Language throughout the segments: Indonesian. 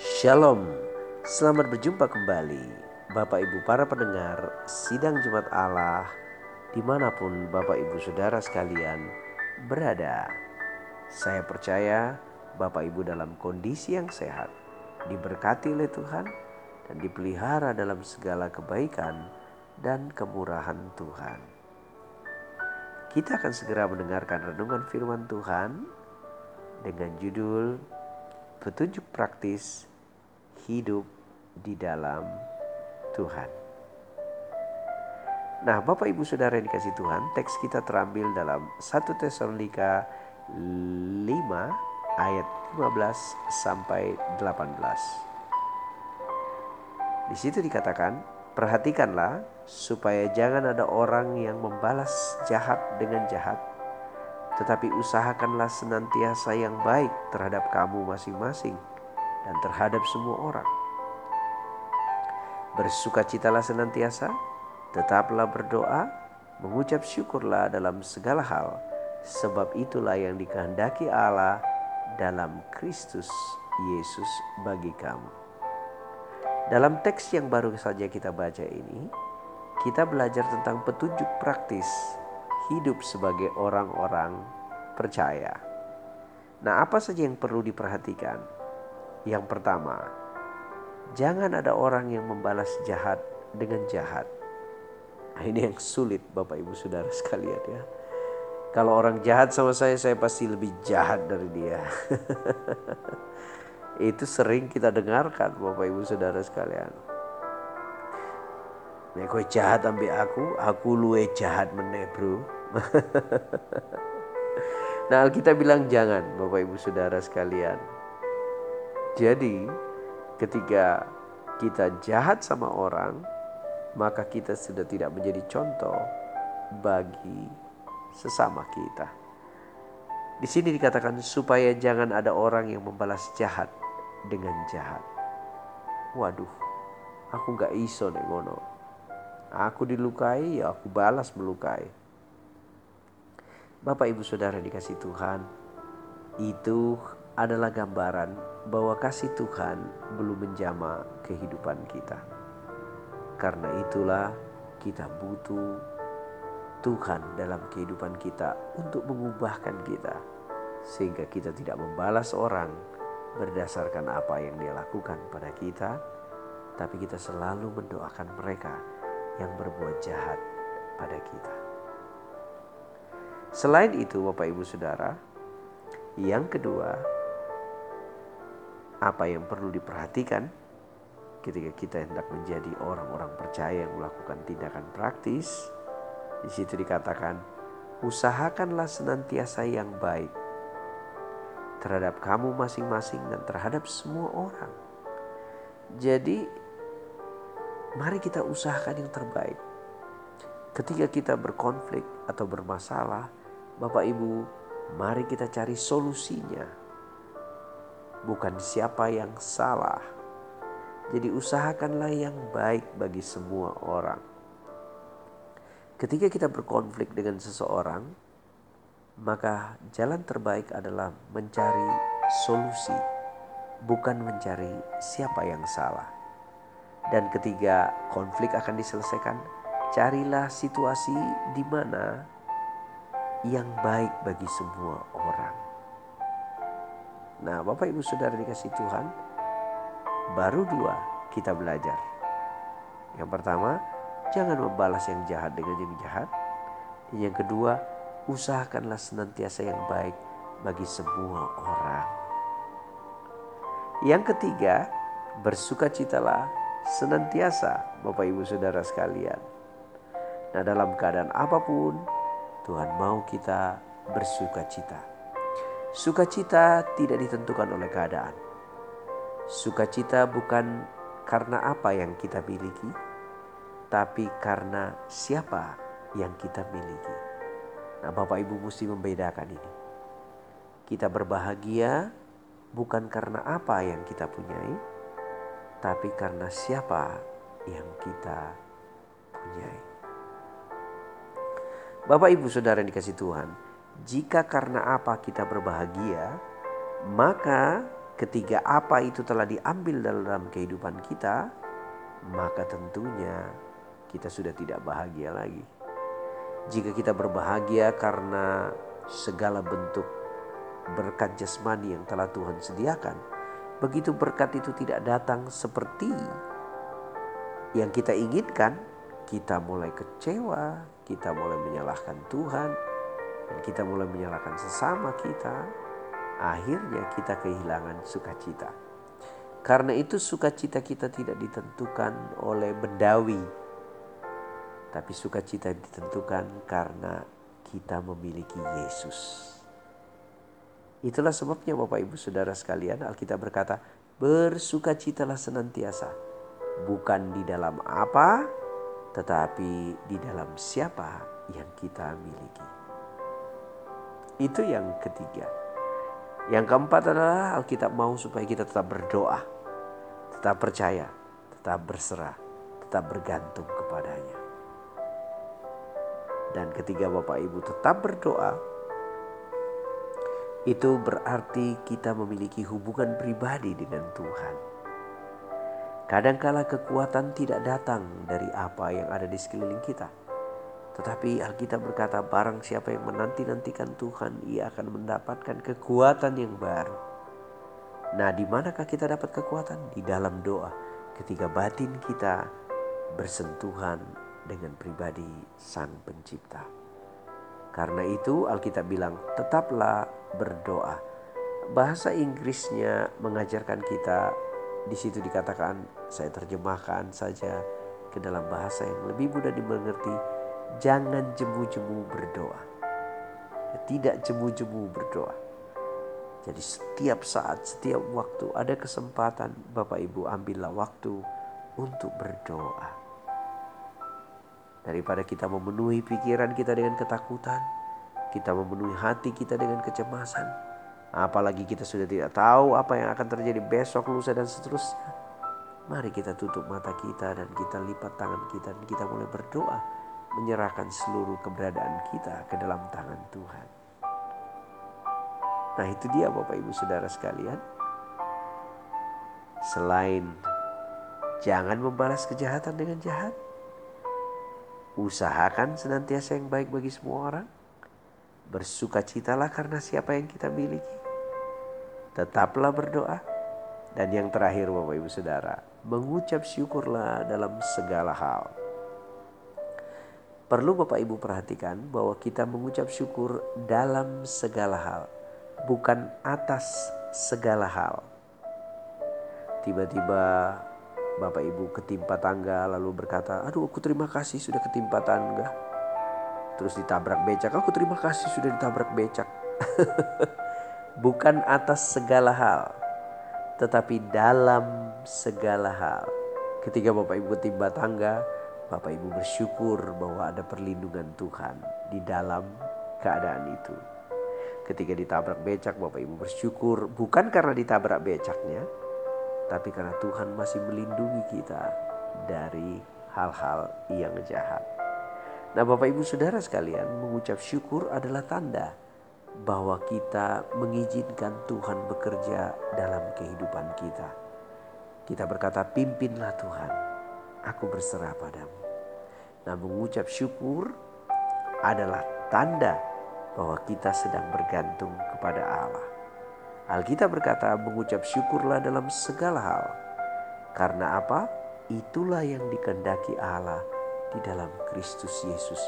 Shalom, selamat berjumpa kembali Bapak Ibu para pendengar Sidang Jumat Allah Di mana pun Bapak Ibu Saudara sekalian berada. Saya percaya Bapak Ibu dalam kondisi yang sehat Diberkati oleh Tuhan dan dipelihara dalam segala kebaikan dan kemurahan Tuhan. Kita akan segera mendengarkan renungan firman Tuhan dengan judul petunjuk praktis hidup di dalam Tuhan. Nah, Bapak Ibu Saudara yang dikasih Tuhan, teks kita terambil dalam 1 Tesalonika 5 ayat 15 sampai 18. Di situ dikatakan, perhatikanlah supaya jangan ada orang yang membalas jahat dengan jahat tetapi usahakanlah senantiasa yang baik terhadap kamu masing-masing dan terhadap semua orang. Bersukacitalah senantiasa, tetaplah berdoa, mengucap syukurlah dalam segala hal, sebab itulah yang dikehendaki Allah dalam Kristus Yesus bagi kamu. Dalam teks yang baru saja kita baca ini, kita belajar tentang petunjuk praktis hidup sebagai orang-orang percaya. Nah, apa saja yang perlu diperhatikan? Yang pertama, jangan ada orang yang membalas jahat dengan jahat. Nah, ini yang sulit Bapak Ibu Saudara sekalian ya. Kalau orang jahat sama saya, saya pasti lebih jahat dari dia. Itu sering kita dengarkan Bapak Ibu Saudara sekalian. Kowe jahat ambil aku, aku luwe jahat meneh, Bro. nah Alkitab bilang jangan Bapak Ibu Saudara sekalian. Jadi ketika kita jahat sama orang maka kita sudah tidak menjadi contoh bagi sesama kita. Di sini dikatakan supaya jangan ada orang yang membalas jahat dengan jahat. Waduh, aku gak iso nih ngono. Aku dilukai ya aku balas melukai. Bapak Ibu Saudara dikasih Tuhan, itu adalah gambaran bahwa kasih Tuhan belum menjama kehidupan kita. Karena itulah kita butuh Tuhan dalam kehidupan kita untuk mengubahkan kita sehingga kita tidak membalas orang berdasarkan apa yang dia lakukan pada kita, tapi kita selalu mendoakan mereka yang berbuat jahat pada kita. Selain itu, Bapak Ibu Saudara, yang kedua, apa yang perlu diperhatikan ketika kita hendak menjadi orang-orang percaya yang melakukan tindakan praktis, di situ dikatakan, usahakanlah senantiasa yang baik terhadap kamu masing-masing dan terhadap semua orang. Jadi, mari kita usahakan yang terbaik. Ketika kita berkonflik atau bermasalah, Bapak Ibu, mari kita cari solusinya. Bukan siapa yang salah. Jadi usahakanlah yang baik bagi semua orang. Ketika kita berkonflik dengan seseorang, maka jalan terbaik adalah mencari solusi, bukan mencari siapa yang salah. Dan ketika konflik akan diselesaikan, carilah situasi di mana yang baik bagi semua orang. Nah, Bapak Ibu Saudara dikasih Tuhan, baru dua kita belajar. Yang pertama, jangan membalas yang jahat dengan yang jahat. Yang kedua, usahakanlah senantiasa yang baik bagi semua orang. Yang ketiga, bersukacitalah senantiasa Bapak Ibu Saudara sekalian. Nah dalam keadaan apa pun Tuhan mau kita bersuka cita. Sukacita tidak ditentukan oleh keadaan. Sukacita bukan karena apa yang kita miliki, tapi karena siapa yang kita miliki. Nah, Bapak Ibu mesti membedakan ini. Kita berbahagia bukan karena apa yang kita punyai, tapi karena siapa yang kita punyai. Bapak Ibu Saudara yang dikasih Tuhan, jika karena apa kita berbahagia, maka Ketika apa itu telah diambil dalam kehidupan kita, maka tentunya kita sudah tidak bahagia lagi. Jika kita berbahagia karena segala bentuk berkat jasmani yang telah Tuhan sediakan, begitu berkat itu tidak datang seperti yang kita inginkan, kita mulai kecewa, kita mulai menyalahkan Tuhan, kita mulai menyalahkan sesama kita, akhirnya kita kehilangan sukacita. Karena itu sukacita kita tidak ditentukan oleh bendawi, tapi sukacita ditentukan karena kita memiliki Yesus. Itulah sebabnya Bapak Ibu Saudara sekalian Alkitab berkata, bersukacitalah senantiasa, bukan di dalam apa, tetapi di dalam siapa yang kita miliki. Itu yang ketiga. Yang keempat adalah Alkitab mau supaya kita tetap berdoa, tetap percaya, tetap berserah, tetap bergantung kepadanya. Dan ketiga Bapak Ibu tetap berdoa, itu berarti kita memiliki hubungan pribadi dengan Tuhan. Kadangkala kekuatan tidak datang dari apa yang ada di sekeliling kita. Tetapi Alkitab berkata barang siapa yang menanti-nantikan Tuhan ia akan mendapatkan kekuatan yang baru. Nah di manakah kita dapat kekuatan? Di dalam doa ketika batin kita bersentuhan dengan pribadi sang pencipta. Karena itu Alkitab bilang tetaplah berdoa. Bahasa Inggrisnya mengajarkan kita di situ dikatakan saya terjemahkan saja ke dalam bahasa yang lebih mudah dimengerti. Jangan jemu-jemu berdoa. Tidak jemu-jemu berdoa. Jadi setiap saat, setiap waktu ada kesempatan Bapak Ibu ambillah waktu untuk berdoa. Daripada kita memenuhi pikiran kita dengan ketakutan, kita memenuhi hati kita dengan kecemasan, Apalagi kita sudah tidak tahu apa yang akan terjadi besok, lusa dan seterusnya. Mari kita tutup mata kita dan kita lipat tangan kita dan kita mulai berdoa. Menyerahkan seluruh keberadaan kita ke dalam tangan Tuhan. Nah itu dia Bapak Ibu Saudara sekalian. Selain jangan membalas kejahatan dengan jahat. Usahakan senantiasa yang baik bagi semua orang. Bersukacitalah karena siapa yang kita miliki tetaplah berdoa. Dan yang terakhir Bapak Ibu Saudara, mengucap syukurlah dalam segala hal. Perlu Bapak Ibu perhatikan bahwa kita mengucap syukur dalam segala hal, bukan atas segala hal. Tiba-tiba Bapak Ibu ketimpa tangga lalu berkata, aduh aku terima kasih sudah ketimpa tangga. Terus ditabrak becak, aku terima kasih sudah ditabrak becak. bukan atas segala hal, tetapi dalam segala hal. Ketika Bapak Ibu timba tangga, Bapak Ibu bersyukur bahwa ada perlindungan Tuhan di dalam keadaan itu. Ketika ditabrak becak, Bapak Ibu bersyukur bukan karena ditabrak becaknya, tapi karena Tuhan masih melindungi kita dari hal-hal yang jahat. Nah, Bapak Ibu Saudara sekalian, mengucap syukur adalah tanda bahwa kita mengizinkan Tuhan bekerja dalam kehidupan kita. Kita berkata, "Pimpinlah Tuhan, aku berserah padamu." Nah, mengucap syukur adalah tanda bahwa kita sedang bergantung kepada Allah. Alkitab berkata, "Mengucap syukurlah dalam segala hal." Karena apa? Itulah yang dikendaki Allah di dalam Kristus Yesus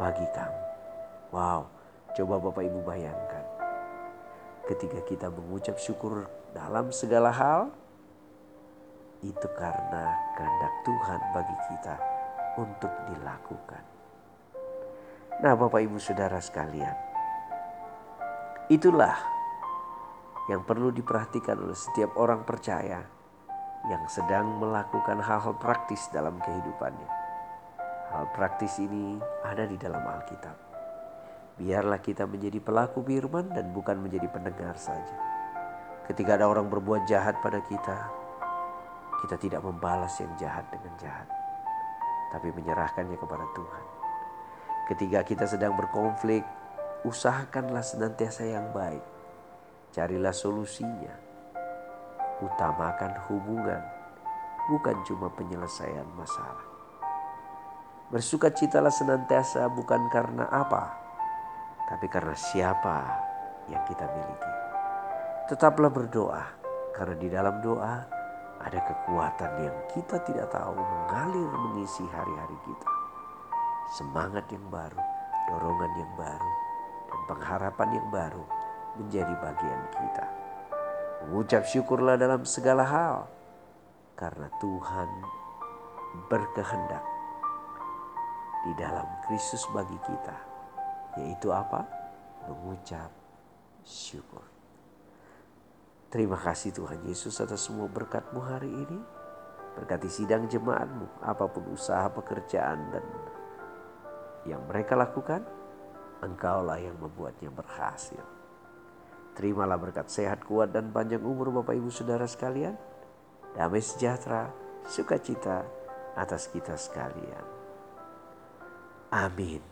bagi kamu. Wow, Coba Bapak Ibu bayangkan. Ketika kita mengucap syukur dalam segala hal, itu karena kehendak Tuhan bagi kita untuk dilakukan. Nah, Bapak Ibu Saudara sekalian, itulah yang perlu diperhatikan oleh setiap orang percaya yang sedang melakukan hal-hal praktis dalam kehidupannya. Hal praktis ini ada di dalam Alkitab. Biarlah kita menjadi pelaku firman dan bukan menjadi pendengar saja. Ketika ada orang berbuat jahat pada kita, kita tidak membalas yang jahat dengan jahat, tapi menyerahkannya kepada Tuhan. Ketika kita sedang berkonflik, usahakanlah senantiasa yang baik. Carilah solusinya. utamakan hubungan, bukan cuma penyelesaian masalah. Bersukacitalah senantiasa bukan karena apa, tapi karena siapa yang kita miliki. Tetaplah berdoa, karena di dalam doa ada kekuatan yang kita tidak tahu mengalir mengisi hari-hari kita. Semangat yang baru, dorongan yang baru, dan pengharapan yang baru menjadi bagian kita. Mengucap syukurlah dalam segala hal karena Tuhan berkehendak di dalam Kristus bagi kita, yaitu apa? Mengucap syukur. Terima kasih Tuhan Yesus atas semua berkatmu hari ini. Berkati sidang jemaatmu, apa pun usaha pekerjaan dan yang mereka lakukan, engkaulah yang membuatnya berhasil. Terimalah berkat sehat, kuat, dan panjang umur Bapak Ibu Saudara sekalian. Damai sejahtera, sukacita atas kita sekalian. Amin.